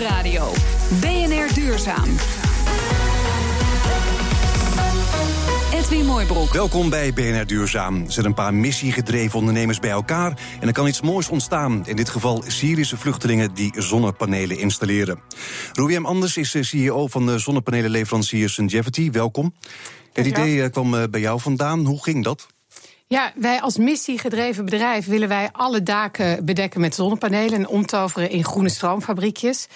Nieuwsradio. BNR Duurzaam. Edwin Mooibroek. Welkom bij BNR Duurzaam. Er zijn een paar missiegedreven ondernemers bij elkaar en er kan iets moois ontstaan. In dit geval Syrische vluchtelingen die zonnepanelen installeren. Ruiem Anders is de CEO van de zonnepanelenleverancier Sungevity. Welkom. Het idee eh, kwam eh, bij jou vandaan. Hoe ging dat? Ja, wij als missiegedreven bedrijf willen wij alle daken bedekken met zonnepanelen en omtoveren in groene stroomfabriekjes.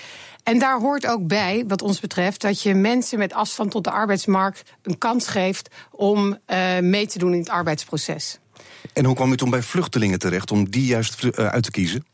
En daar hoort ook bij, wat ons betreft, dat je mensen met afstand tot de arbeidsmarkt een kans geeft om uh, mee te doen in het arbeidsproces. En hoe kwam u toen bij vluchtelingen terecht om die juist uh, uit te kiezen?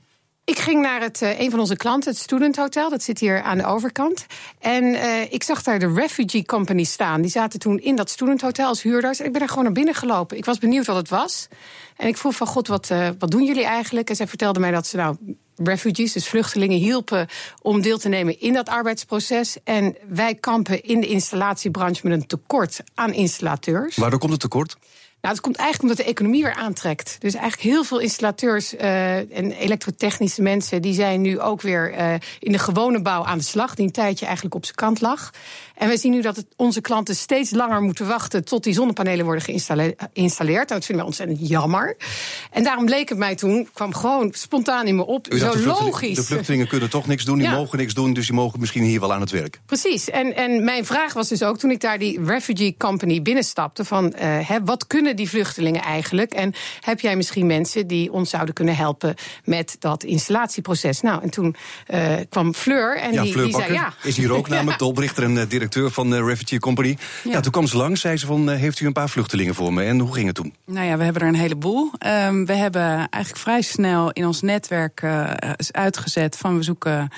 Ik ging naar het, uh, een van onze klanten, het Student Hotel. Dat zit hier aan de overkant. En uh, ik zag daar de Refugee Company staan. Die zaten toen in dat Student Hotel als huurders. En ik ben er gewoon naar binnen gelopen. Ik was benieuwd wat het was. En ik vroeg van, god, wat, uh, wat doen jullie eigenlijk? En zij vertelde mij dat ze nou refugees, dus vluchtelingen, hielpen om deel te nemen in dat arbeidsproces. En wij kampen in de installatiebranche met een tekort aan installateurs. Waardoor komt het tekort? Nou, het komt eigenlijk omdat de economie weer aantrekt. Dus eigenlijk heel veel installateurs uh, en elektrotechnische mensen... die zijn nu ook weer uh, in de gewone bouw aan de slag... die een tijdje eigenlijk op zijn kant lag. En we zien nu dat het, onze klanten steeds langer moeten wachten... tot die zonnepanelen worden geïnstalleerd. Nou, dat vinden we ontzettend jammer. En daarom leek het mij toen, kwam gewoon spontaan in me op... U zo de logisch. De vluchtelingen kunnen toch niks doen, die ja. mogen niks doen... dus die mogen misschien hier wel aan het werk. Precies. En, en mijn vraag was dus ook, toen ik daar die Refugee Company binnenstapte... van uh, hè, wat kunnen die vluchtelingen eigenlijk? En heb jij misschien mensen die ons zouden kunnen helpen... met dat installatieproces? Nou, en toen uh, kwam Fleur en ja, die, Fleur die Bakker zei... ja. is hier ook namelijk de oprichter en directeur van de Refugee Company. Ja. ja. toen kwam ze langs, zei ze van, heeft u een paar vluchtelingen voor me? En hoe ging het toen? Nou ja, we hebben er een heleboel. Um, we hebben eigenlijk vrij snel in ons netwerk uh, uitgezet van we zoeken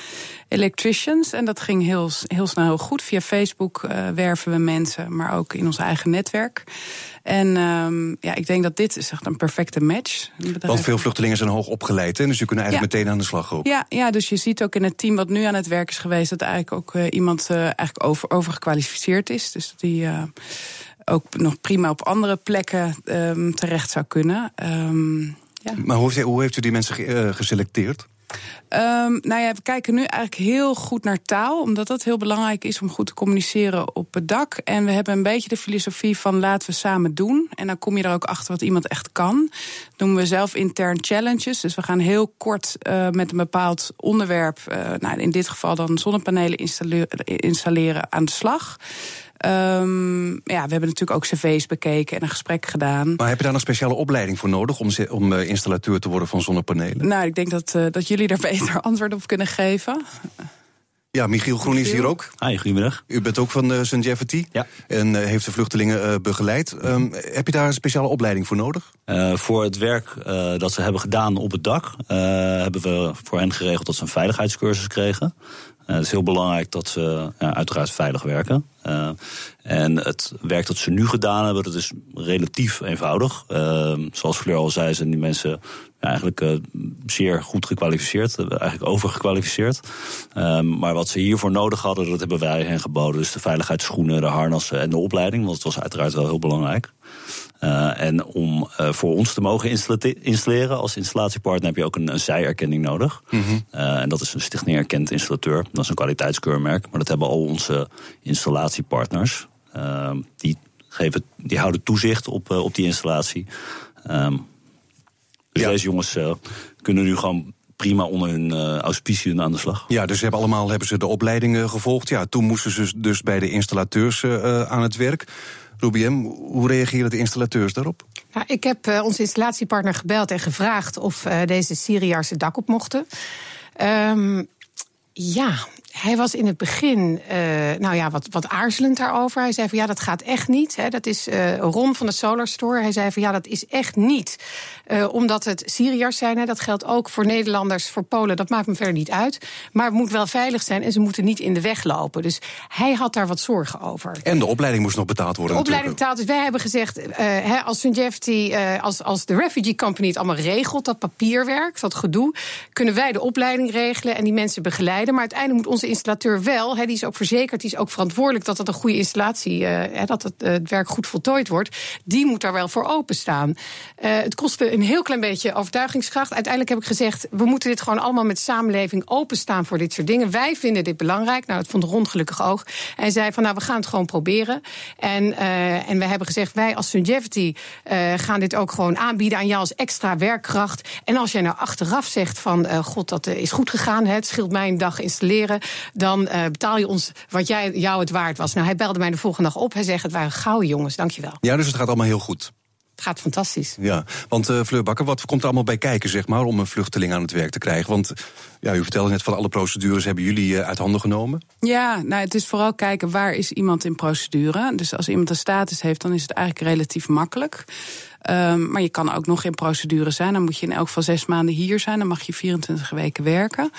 electricians. En dat ging heel, heel snel heel goed. Via Facebook uh, werven we mensen, maar ook in ons eigen netwerk. En um, ja, ik denk dat dit is echt een perfecte match. Want veel vluchtelingen zijn hoog opgeleid, hè? dus je kunnen eigenlijk ja. meteen aan de slag ook. Ja, ja, dus je ziet ook in het team wat nu aan het werk is geweest... dat eigenlijk ook uh, iemand uh, eigenlijk over, overgekwalificeerd is. Dus die uh, ook nog prima op andere plekken um, terecht zou kunnen. Um, ja. Maar hoe, hoe heeft u die mensen geselecteerd? Um, nou ja, we kijken nu eigenlijk heel goed naar taal, omdat dat heel belangrijk is om goed te communiceren op het dak. En we hebben een beetje de filosofie van laten we samen doen. En dan kom je er ook achter wat iemand echt kan. Dat noemen we zelf intern challenges. Dus we gaan heel kort uh, met een bepaald onderwerp, uh, nou in dit geval dan zonnepanelen installeren aan de slag. Um, ja, we hebben natuurlijk ook cv's bekeken en een gesprek gedaan. Maar heb je daar een speciale opleiding voor nodig om, om uh, installateur te worden van zonnepanelen? Nou, ik denk dat, uh, dat jullie daar beter antwoord op kunnen geven. Ja, Michiel Groen is hier ook. Hi, goedemiddag. U bent ook van uh, St. Jeffety ja. en uh, heeft de vluchtelingen uh, begeleid. Um, heb je daar een speciale opleiding voor nodig? Uh, voor het werk uh, dat ze hebben gedaan op het dak... Uh, hebben we voor hen geregeld dat ze een veiligheidscursus kregen. Uh, het is heel belangrijk dat ze uiteraard veilig werken. Uh, en het werk dat ze nu gedaan hebben, dat is relatief eenvoudig. Uh, zoals Fleur al zei, zijn die mensen eigenlijk uh, zeer goed gekwalificeerd. Eigenlijk overgekwalificeerd. Um, maar wat ze hiervoor nodig hadden, dat hebben wij hen geboden. Dus de veiligheidsschoenen, de harnassen en de opleiding. Want het was uiteraard wel heel belangrijk. Uh, en om uh, voor ons te mogen installeren als installatiepartner heb je ook een, een zijerkenning nodig. Mm -hmm. uh, en dat is een Stichting Erkend Installateur. Dat is een kwaliteitskeurmerk. Maar dat hebben al onze installatiepartners. die, geven, die houden toezicht op, op die installatie. Dus ja. deze jongens kunnen nu gewoon prima onder hun uh, auspiciën aan de slag. Ja, dus ze hebben allemaal hebben ze de opleidingen gevolgd. Ja, toen moesten ze dus bij de installateurs uh, aan het werk. Rubiem, hoe reageren de installateurs daarop? Nou, ik heb uh, onze installatiepartner gebeld en gevraagd of uh, deze Syriërs dak op mochten. Um, ja, hij was in het begin uh, nou ja, wat, wat aarzelend daarover. Hij zei van ja, dat gaat echt niet. Hè. Dat is uh, Ron van de Solar Store. Hij zei van ja, dat is echt niet. Uh, omdat het Syriërs zijn. Hè. Dat geldt ook voor Nederlanders, voor Polen. Dat maakt me verder niet uit. Maar het moet wel veilig zijn en ze moeten niet in de weg lopen. Dus hij had daar wat zorgen over. En de opleiding moest nog betaald worden. De opleiding betaald. Dus wij hebben gezegd, hè, als Sungevity, als, als de Refugee Company het allemaal regelt, dat papierwerk, dat gedoe, kunnen wij de opleiding regelen en die mensen begeleiden. Maar uiteindelijk moet onze installateur wel, die is ook verzekerd, die is ook verantwoordelijk dat het een goede installatie, uh, dat het, uh, het werk goed voltooid wordt. Die moet daar wel voor openstaan. Uh, het kostte een heel klein beetje overtuigingskracht. Uiteindelijk heb ik gezegd: we moeten dit gewoon allemaal met samenleving openstaan voor dit soort dingen. Wij vinden dit belangrijk. Nou, dat vond Ron gelukkig ook. En zei van nou, we gaan het gewoon proberen. En, en we hebben gezegd: wij als Sungevity gaan dit ook gewoon aanbieden aan jou als extra werkkracht. En als jij nou achteraf zegt van god, dat is goed gegaan, het scheelt mij een dag installeren, dan betaal je ons wat jij, jou het waard was. Nou, hij belde mij de volgende dag op. Hij zegt: het waren gouden jongens, dankjewel. Ja, dus het gaat allemaal heel goed. Het gaat fantastisch. Ja, want uh, Fleur Bakker, wat komt er allemaal bij kijken, zeg maar, om een vluchteling aan het werk te krijgen? Want ja, u vertelde net van alle procedures hebben jullie uh, uit handen genomen. Ja, nou, het is vooral kijken waar is iemand in procedure. Dus als iemand een status heeft, dan is het eigenlijk relatief makkelijk. Um, maar je kan ook nog in procedure zijn. Dan moet je in elk geval zes maanden hier zijn. Dan mag je 24 weken werken.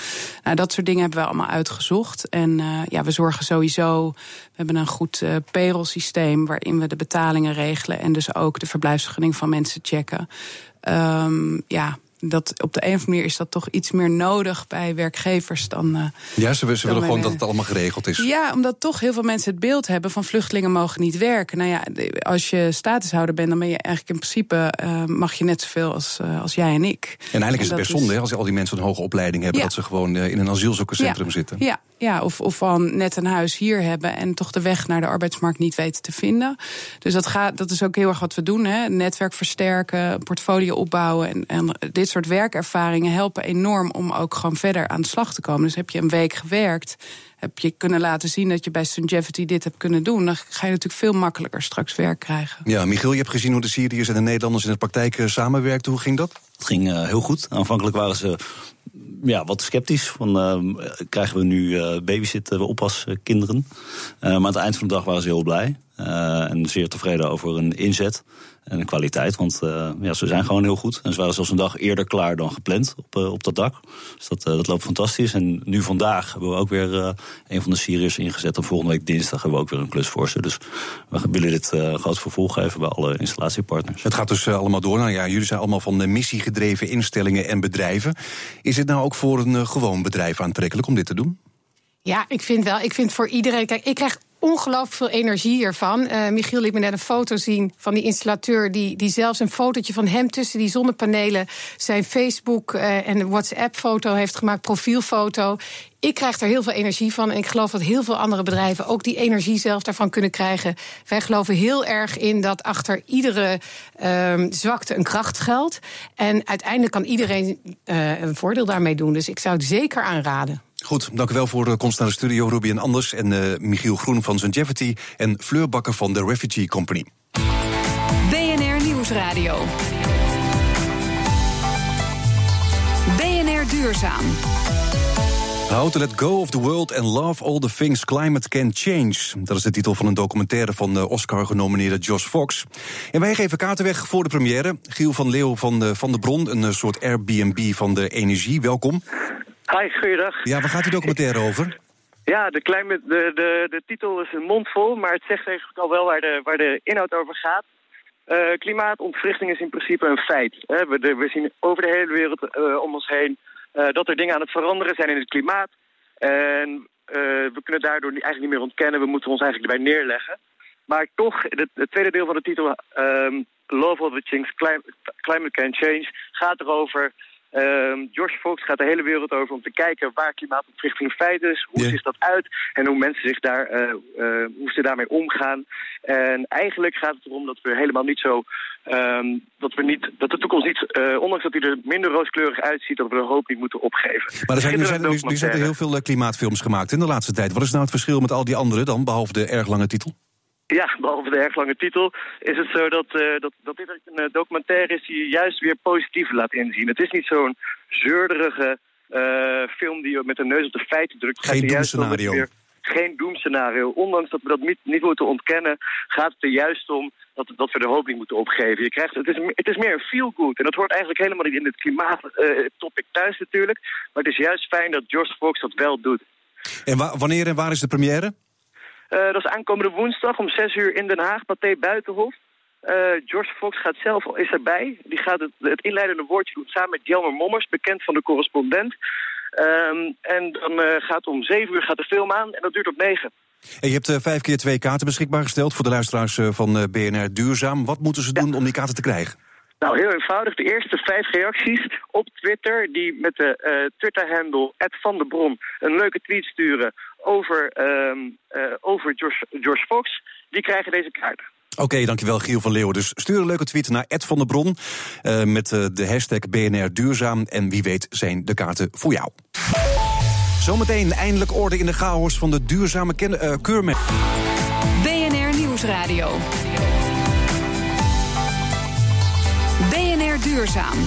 Nou, dat soort dingen hebben we allemaal uitgezocht. En uh, ja, we zorgen sowieso. We hebben een goed uh, payroll systeem waarin we de betalingen regelen. En dus ook de verblijfsvergunning van mensen checken. Um, ja, dat op de een of andere manier is dat toch iets meer nodig bij werkgevers dan. Uh, ja, ze, willen gewoon dat het allemaal geregeld is. Ja, omdat toch heel veel mensen het beeld hebben van vluchtelingen mogen niet werken. Nou ja, als je statushouder bent, dan ben je eigenlijk in principe uh, mag je net zoveel als, uh, als jij en ik. En eigenlijk is het best zonde is... als al die mensen een hoge opleiding hebben, ja. dat ze gewoon in een asielzoekerscentrum ja. zitten. Ja, ja of, of van net een huis hier hebben en toch de weg naar de arbeidsmarkt niet weten te vinden. Dus dat, gaat, dat is ook heel erg wat we doen. Hè? Netwerk versterken, portfolio opbouwen en, en dit soort werkervaringen helpen enorm om ook gewoon verder aan de slag te komen. Dus heb je een week gewerkt, heb je kunnen laten zien dat je bij Sungevity dit hebt kunnen doen, dan ga je natuurlijk veel makkelijker straks werk krijgen. Ja, Michiel, je hebt gezien hoe de Syriërs en de Nederlanders in de praktijk samenwerkten. Hoe ging dat? Het ging uh, heel goed. Aanvankelijk waren ze ja, wat sceptisch. Van, uh, krijgen we nu uh, babysitten, we oppaskinderen? Uh, maar aan het eind van de dag waren ze heel blij. En zeer tevreden over een inzet en een kwaliteit. Want ja, ze zijn gewoon heel goed. En ze waren zelfs een dag eerder klaar dan gepland op, op dat dak. Dus dat, dat loopt fantastisch. En nu vandaag hebben we ook weer een van de Syriërs ingezet. En volgende week dinsdag hebben we ook weer een klus voor ze. Dus we willen dit groot vervolg geven bij alle installatiepartners. Het gaat dus allemaal door. Nou ja, jullie zijn allemaal van de missiegedreven instellingen en bedrijven. Is het nou ook voor een uh, gewoon bedrijf aantrekkelijk om dit te doen? Ja, ik vind wel. Ik vind voor iedereen. Kijk, ik krijg ongelooflijk veel energie ervan. Uh, Michiel liet me net een foto zien van die installateur... Die, die zelfs een fotootje van hem tussen die zonnepanelen... zijn Facebook- uh, en WhatsApp-foto heeft gemaakt, profielfoto. Ik krijg er heel veel energie van. En ik geloof dat heel veel andere bedrijven ook die energie zelf daarvan kunnen krijgen. Wij geloven heel erg in dat achter iedere uh, zwakte een kracht geldt. En uiteindelijk kan iedereen uh, een voordeel daarmee doen. Dus ik zou het zeker aanraden. Goed, dank u wel voor de komst naar de studio, Ruby en Anders. En uh, Michiel Groen van Zongevity en Fleur Bakker van de Refugee Company. BNR Nieuwsradio. BNR Duurzaam. How to let go of the world and love all the things climate can change. Dat is de titel van een documentaire van de Oscar-genomineerde Josh Fox. En wij geven kaarten weg voor de première. Giel van Leeuw van de, van de Bron, een soort Airbnb van de energie. Welkom. Hi, goeiedag. Ja, waar gaat die documentaire over? Ja, de, de, de, de titel is een mond vol, maar het zegt eigenlijk al wel waar de, waar de inhoud over gaat. Uh, klimaatontwrichting is in principe een feit. Hè. We, de, we zien over de hele wereld uh, om ons heen uh, dat er dingen aan het veranderen zijn in het klimaat. En we kunnen daardoor eigenlijk niet meer ontkennen. We moeten ons eigenlijk erbij neerleggen. Maar toch, het, het tweede deel van de titel, um, Love of the Things, Climate, Climate Can Change, gaat erover Uh, George Fox gaat de hele wereld over om te kijken waar klimaatontwrichting feit is. Hoe yeah. ziet dat uit en hoe mensen zich daar, uh, uh, hoe ze daarmee omgaan. En eigenlijk gaat het erom dat we helemaal niet zo, um, dat we niet, dat de toekomst niet, uh, ondanks dat die er minder rooskleurig uitziet, dat we de hoop niet moeten opgeven. Maar er zijn, nu, zijn, nu, nu zijn er heel veel klimaatfilms gemaakt in de laatste tijd. Wat is nou het verschil met al die andere dan, behalve de erg lange titel? Ja, behalve de erg lange titel is het zo dat, uh, dat, dat dit een documentaire is die juist weer positief laat inzien. Het is niet zo'n zeurderige uh, film die je met de neus op de feiten drukt. Geen doemscenario. Weer, geen doemscenario. Ondanks dat we dat niet, niet moeten ontkennen, gaat het er juist om dat, dat we de hoop niet moeten opgeven. Je krijgt, het, is, het is meer een feel-good. En dat hoort eigenlijk helemaal niet in het klimaattopic uh, thuis natuurlijk. Maar het is juist fijn dat George Fox dat wel doet. En wa wanneer en waar is de première? Uh, dat is aankomende woensdag om 6 uur in Den Haag, Pathé Buitenhof. Uh, George Fox gaat zelf, is erbij. Die gaat het, het inleidende woordje doen samen met Jelmer Mommers, bekend van de correspondent. Um, en dan uh, gaat om 7 uur gaat de film aan en dat duurt tot 9. En je hebt uh, vijf keer twee kaarten beschikbaar gesteld voor de luisteraars van BNR Duurzaam. Wat moeten ze doen om die kaarten te krijgen? Nou, heel eenvoudig. De eerste vijf reacties op Twitter... die met de Twitter-handle van de Bron een leuke tweet sturen... over, uh, uh, over George, George Fox, die krijgen deze kaart. Oké, dankjewel Giel van Leeuwen. Dus stuur een leuke tweet naar Ed van der Bron... Uh, met uh, de hashtag BNR Duurzaam. En wie weet zijn de kaarten voor jou. Zometeen eindelijk orde in de chaos van de duurzame uh, keurmerk. BNR Nieuwsradio. BNR Duurzaam.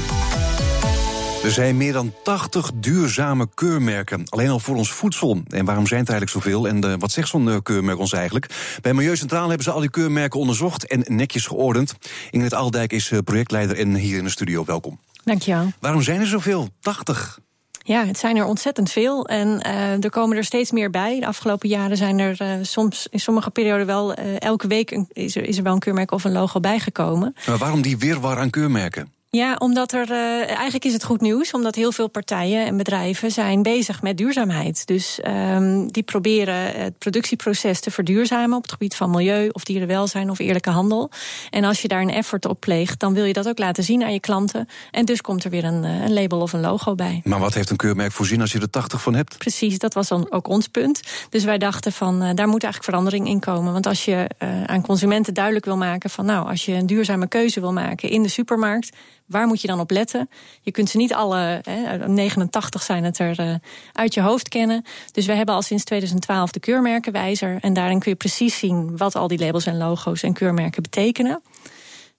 Er zijn meer dan 80 duurzame keurmerken, alleen al voor ons voedsel. En waarom zijn het eigenlijk zoveel en uh, wat zegt zo'n uh, keurmerk ons eigenlijk? Bij Milieucentraal hebben ze al die keurmerken onderzocht en netjes geordend. Ingrid Aldijk is uh, projectleider en hier in de studio. Welkom. Dankjewel. Waarom zijn er zoveel? 80? Ja, het zijn er ontzettend veel en uh, er komen er steeds meer bij. De afgelopen jaren zijn er uh, soms in sommige perioden wel uh, elke week een, is, er, is er wel een keurmerk of een logo bijgekomen. Maar waarom die weerwar aan keurmerken? Ja, omdat er uh, eigenlijk is het goed nieuws, omdat heel veel partijen en bedrijven zijn bezig met duurzaamheid. Dus um, die proberen het productieproces te verduurzamen op het gebied van milieu of dierenwelzijn of eerlijke handel. En als je daar een effort op pleegt, dan wil je dat ook laten zien aan je klanten. En dus komt er weer een, een label of een logo bij. Maar wat heeft een keurmerk voorzien als je er 80 van hebt? Precies, dat was dan ook ons punt. Dus wij dachten van uh, daar moet eigenlijk verandering in komen. Want als je uh, aan consumenten duidelijk wil maken van nou, als je een duurzame keuze wil maken in de supermarkt Waar moet je dan op letten? Je kunt ze niet alle, hè, 89 zijn het er, uh, uit je hoofd kennen. Dus we hebben al sinds 2012 de keurmerkenwijzer. En daarin kun je precies zien wat al die labels en logo's en keurmerken betekenen.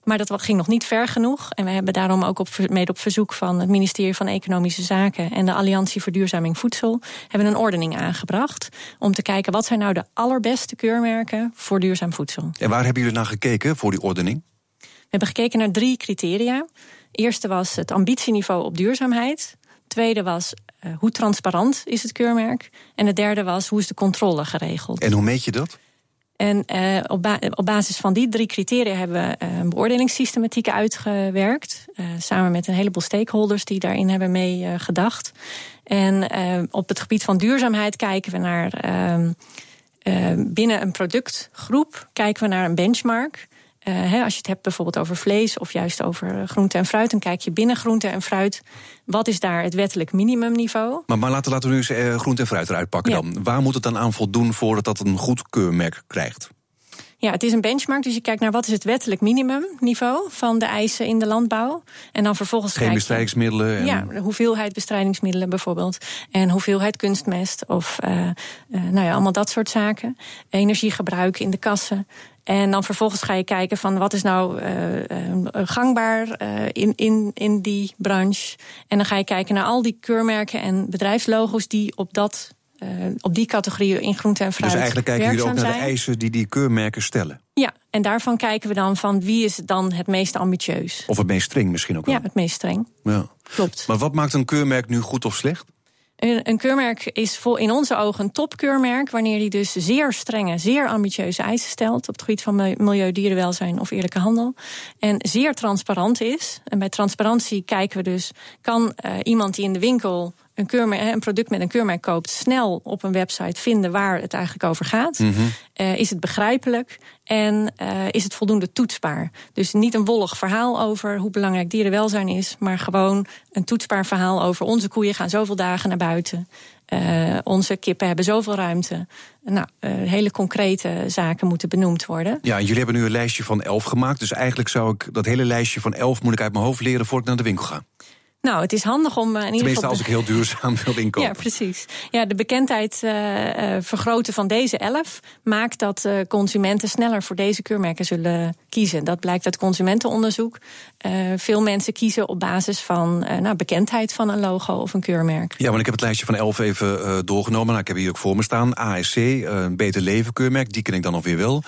Maar dat ging nog niet ver genoeg. En we hebben daarom ook op, mede op verzoek van het ministerie van Economische Zaken en de Alliantie Verduurzaming Voedsel hebben een ordening aangebracht. Om te kijken wat zijn nou de allerbeste keurmerken voor duurzaam voedsel. En waar hebben jullie naar gekeken voor die ordening? We hebben gekeken naar drie criteria. Eerste was het ambitieniveau op duurzaamheid. Tweede was uh, hoe transparant is het keurmerk. En het derde was hoe is de controle geregeld. En hoe meet je dat? En uh, op, ba op, basis van die drie criteria hebben we uh, een beoordelingssystematiek uitgewerkt. samen met een heleboel stakeholders die daarin hebben mee gedacht. En op het gebied van duurzaamheid kijken we naar ehm, binnen een productgroep kijken we naar een benchmark. Uh, hè, als je het hebt bijvoorbeeld over vlees of juist over groente en fruit, dan kijk je binnen groente en fruit. Wat is daar het wettelijk minimumniveau? Maar, maar laten, laten we nu eens uh, groente en fruit eruit pakken ja. dan. Waar moet het dan aan voldoen voordat dat een goed keurmerk krijgt? Ja, het is een benchmark, dus je kijkt naar wat is het wettelijk minimumniveau van de eisen in de landbouw. En dan vervolgens. Geen bestrijdingsmiddelen. En... Ja, de hoeveelheid bestrijdingsmiddelen bijvoorbeeld. En hoeveelheid kunstmest of uh, uh, nou ja, allemaal dat soort zaken. Energiegebruik in de kassen. En dan vervolgens ga je kijken van wat is nou uh, gangbaar uh, in, in, in die branche. En dan ga je kijken naar al die keurmerken en bedrijfslogo's die op dat. Uh, op die categorieën in groente en fruit. Dus eigenlijk kijken jullie ook naar zijn. de eisen die die keurmerken stellen? Ja, en daarvan kijken we dan van wie is dan het meest ambitieus. Of het meest streng misschien ook wel? Ja, het meest streng. Ja. Klopt. Maar wat maakt een keurmerk nu goed of slecht? Een, een keurmerk is in onze ogen een topkeurmerk... wanneer die dus zeer strenge, zeer ambitieuze eisen stelt... op het gebied van milieu, dierenwelzijn of eerlijke handel. En zeer transparant is. En bij transparantie kijken we dus... kan uh, iemand die in de winkel een, keurmerk, een product met een keurmerk koopt... snel op een website vinden waar het eigenlijk over gaat? Mm -hmm. uh, is het begrijpelijk? En uh, is het voldoende toetsbaar? Dus niet een wollig verhaal over hoe belangrijk dierenwelzijn is... maar gewoon een toetsbaar verhaal over... onze koeien gaan zoveel dagen naar buiten... Uh, onze kippen hebben zoveel ruimte. Nou, uh, hele concrete zaken moeten benoemd worden. Ja, jullie hebben nu een lijstje van elf gemaakt. Dus eigenlijk zou ik dat hele lijstje van elf moet ik uit mijn hoofd leren voor ik naar de winkel ga. Nou, het is handig om uh, in ieder geval... als ik heel duurzaam wil inkopen. Ja, precies. Ja, de bekendheid uh, uh, vergroten van deze elf... maakt dat consumenten sneller voor deze keurmerken zullen kiezen. Dat blijkt uit consumentenonderzoek. veel mensen kiezen op basis van nou, bekendheid van een logo of een keurmerk. Ja, want ik heb het lijstje van elf even doorgenomen. Nou, ik heb hier ook voor me staan. ASC, een Beter Leven keurmerk, die ken ik dan alweer wel.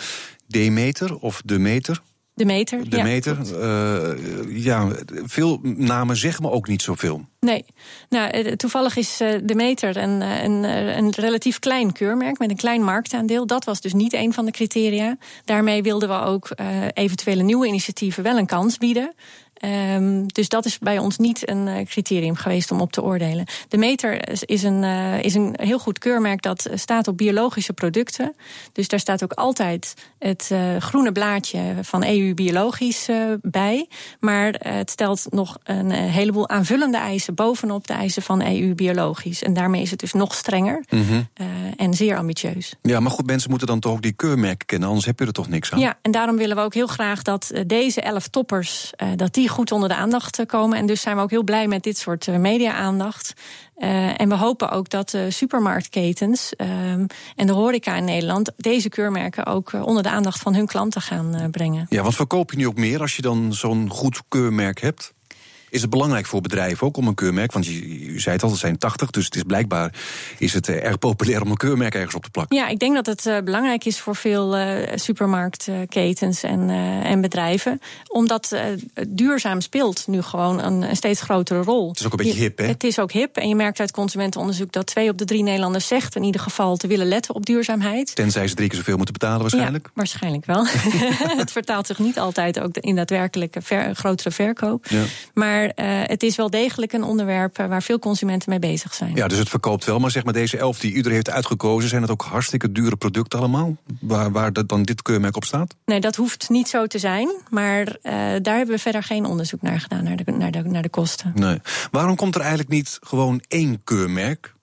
Demeter of De Meter... De meter. De ja, meter. Uh, ja, veel namen zeggen me ook niet zoveel. Nee. Nou, toevallig is de meter een, een, een, relatief klein keurmerk met een klein marktaandeel. Dat was dus niet een van de criteria. Daarmee wilden we ook uh, eventuele nieuwe initiatieven wel een kans bieden. Ehm, dus dat is bij ons niet een eh, criterium geweest om op te oordelen. De meter is een, uh, is een heel goed keurmerk dat staat op biologische producten. Dus daar staat ook altijd het uh, groene blaadje van EU biologisch bij. Maar het stelt nog een heleboel aanvullende eisen bovenop de eisen van EU biologisch. En daarmee is het dus nog strenger mm -hmm. en zeer ambitieus. Ja, maar goed, mensen moeten dan toch ook die keurmerken kennen, anders heb je er toch niks aan. Ja, en daarom willen we ook heel graag dat deze elf toppers dat die goed onder de aandacht komen. En dus zijn we ook heel blij met dit soort uh, media-aandacht. Uh, en we hopen ook dat de supermarktketens um, en de horeca in Nederland deze keurmerken ook onder de aandacht van hun klanten gaan brengen. Ja, want verkoop je nu ook meer als je dan zo'n goed keurmerk hebt? Is het belangrijk voor bedrijven ook om een keurmerk? Want je, zei het al, het zijn 80, dus het is blijkbaar is het erg populair om een keurmerk ergens op te plakken. Ja, ik denk dat het uh, belangrijk is voor veel uh, supermarktketens en, uh, en bedrijven. Omdat duurzaam speelt nu gewoon een, een, steeds grotere rol. Het is ook een beetje hip, hè? Het is ook hip. En je merkt uit consumentenonderzoek dat twee op de drie Nederlanders zegt in ieder geval te willen letten op duurzaamheid. Tenzij ze drie keer zoveel moeten betalen waarschijnlijk. Ja, waarschijnlijk wel. het vertaalt zich niet altijd ook in daadwerkelijke ver, grotere verkoop. Ja. Maar maar uh, het is wel degelijk een onderwerp eh, waar veel consumenten mee bezig zijn. Ja, dus het verkoopt wel. Maar zeg maar, deze elf die iedereen heeft uitgekozen, zijn het ook hartstikke dure producten allemaal? Waar, waar dan dit keurmerk op staat? Nee, dat hoeft niet zo te zijn. Maar uh, daar hebben we verder geen onderzoek naar gedaan, naar de, naar de, naar de kosten. Nee. Waarom komt er eigenlijk niet gewoon één keurmerk?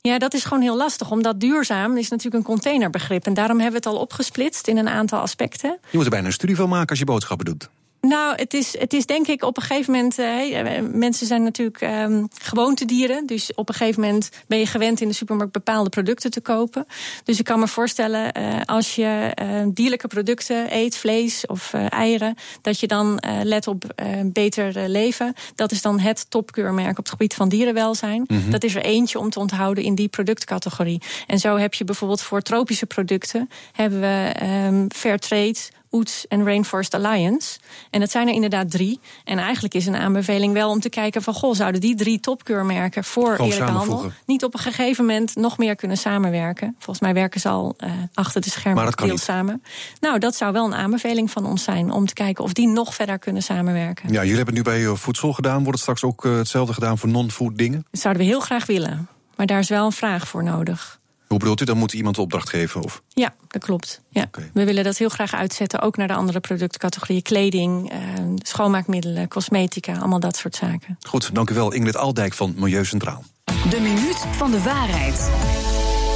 Ja, dat is gewoon heel lastig. Omdat duurzaam is natuurlijk een containerbegrip. En daarom hebben we het al opgesplitst in een aantal aspecten. Je moet er bijna een studie van maken als je boodschappen doet. Nou, het is, het is denk ik op een gegeven moment. Uh, mensen zijn natuurlijk um, gewoontedieren. Dus op een gegeven moment ben je gewend in de supermarkt bepaalde producten te kopen. Dus ik kan me voorstellen, uh, als je uh, dierlijke producten eet, vlees of eieren, dat je dan let op beter leven. Dat is dan het topkeurmerk op het gebied van dierenwelzijn. Mm -hmm. Dat is er eentje om te onthouden in die productcategorie. En zo heb je bijvoorbeeld voor tropische producten hebben we um, Fairtrade OETS en Rainforest Alliance. En dat zijn er inderdaad drie. En eigenlijk is een aanbeveling wel om te kijken van... goh, zouden die drie topkeurmerken voor Gewoon eerlijke handel... niet op een gegeven moment nog meer kunnen samenwerken? Volgens mij werken ze al uh, achter de schermen maar heel samen. Nou, dat zou wel een aanbeveling van ons zijn... om te kijken of die nog verder kunnen samenwerken. Ja, jullie hebben het nu bij voedsel gedaan. Wordt het straks ook uh, hetzelfde gedaan voor non-food dingen? Dat zouden we heel graag willen. Maar daar is wel een vraag voor nodig. Hoe bedoelt u? Dan moet iemand de opdracht geven? Of? Ja, dat klopt. Ja. Okay. We willen dat heel graag uitzetten, ook naar de andere productcategorieën. Kleding, eh, schoonmaakmiddelen, cosmetica, allemaal dat soort zaken. Goed, dank u wel Ingrid Aldijk van Milieu Centraal. De minuut van de waarheid.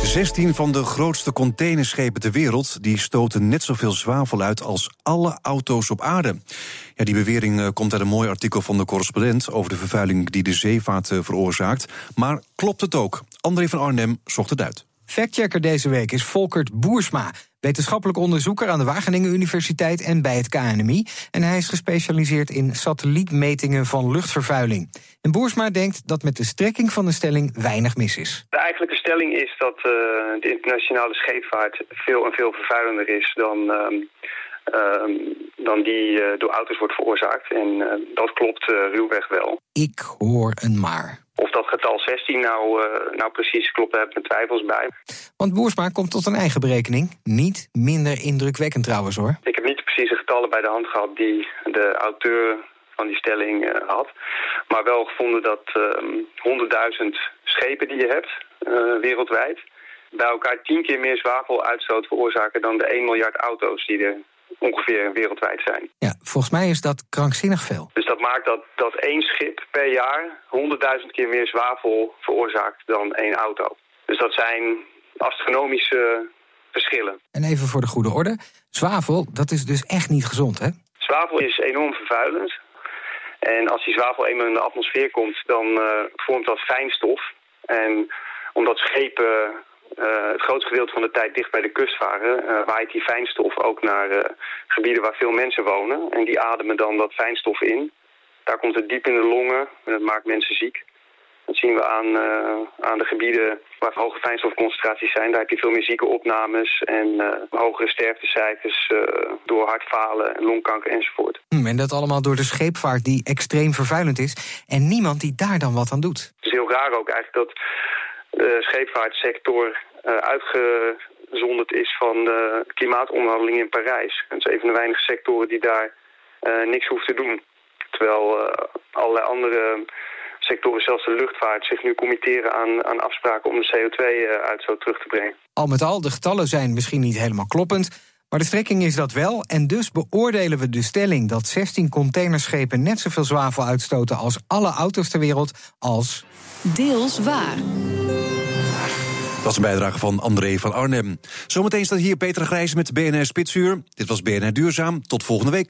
16 van de grootste containerschepen ter wereld die stoten net zoveel zwavel uit als alle auto's op aarde. Ja, die bewering uh, komt uit een mooi artikel van de correspondent over de vervuiling die de zeevaart uh, veroorzaakt. Maar klopt het ook? André van Arnhem zocht het uit. Factchecker deze week is Volkert Boersma, wetenschappelijk onderzoeker aan de Wageningen Universiteit en bij het KNMI. En hij is gespecialiseerd in satellietmetingen van luchtvervuiling. En Boersma denkt dat met de strekking van de stelling weinig mis is. De eigenlijke stelling is dat uh, de internationale scheepvaart veel en veel vervuilender is dan. Uh, uh, dan die uh, door auto's wordt veroorzaakt. En uh, dat klopt ruwweg wel. Ik hoor een maar. Of dat getal 16 nou, uh, nou precies klopt, daar heb ik mijn twijfels bij. Want Boersma komt tot een eigen berekening. Niet minder indrukwekkend trouwens hoor. Ik heb niet de precieze getallen bij de hand gehad die de auteur van die stelling uh, had. Maar wel gevonden dat uh, 100.000 schepen die je hebt uh, wereldwijd... bij elkaar tien keer meer zwaveluitstoot veroorzaken dan de 1 miljard auto's die er ongeveer wereldwijd zijn. Ja, volgens mij is dat krankzinnig veel. Dus dat maakt dat, dat één schip per jaar 100.000 keer meer zwavel veroorzaakt dan één auto. Dus dat zijn astronomische verschillen. En even voor de goede orde, zwavel, dat is dus echt niet gezond, hè? Zwavel is enorm vervuilend. En als die zwavel eenmaal in de atmosfeer komt, dan uh, vormt dat fijnstof. En omdat schepen uh, het grootste gedeelte van de tijd dicht bij de kust varen, uh, waait die fijnstof ook naar uh, gebieden waar veel mensen wonen. En die ademen dan dat fijnstof in. Daar komt het diep in de longen en dat maakt mensen ziek. Dat zien we aan, aan de gebieden waar hoge fijnstofconcentraties zijn. Daar heb je veel meer zieke opnames en hogere sterftecijfers door hartfalen, longkanker enzovoort. Hmm, en dat allemaal door de scheepvaart die extreem vervuilend is en niemand die daar dan wat aan doet. Het is heel raar ook eigenlijk dat de scheepvaartsector uh, uitgezonderd is van de klimaatonderhandelingen in Parijs. Het is een van de weinige sectoren die daar uh, niks hoeft te doen. Terwijl allerlei andere sectoren, zelfs de luchtvaart, zich nu committeren aan, aan afspraken om de CO2-uitstoot terug te brengen. Al met al, de getallen zijn misschien niet helemaal kloppend. Maar de strekking is dat wel. En dus beoordelen we de stelling dat 16 containerschepen net zoveel zwavel uitstoten als alle auto's ter wereld als. Deels waar. Dat is een bijdrage van André van Arnhem. Zometeen staat hier Petra Grijs met BNR Spitsuur. Dit was BNR Duurzaam. Tot volgende week.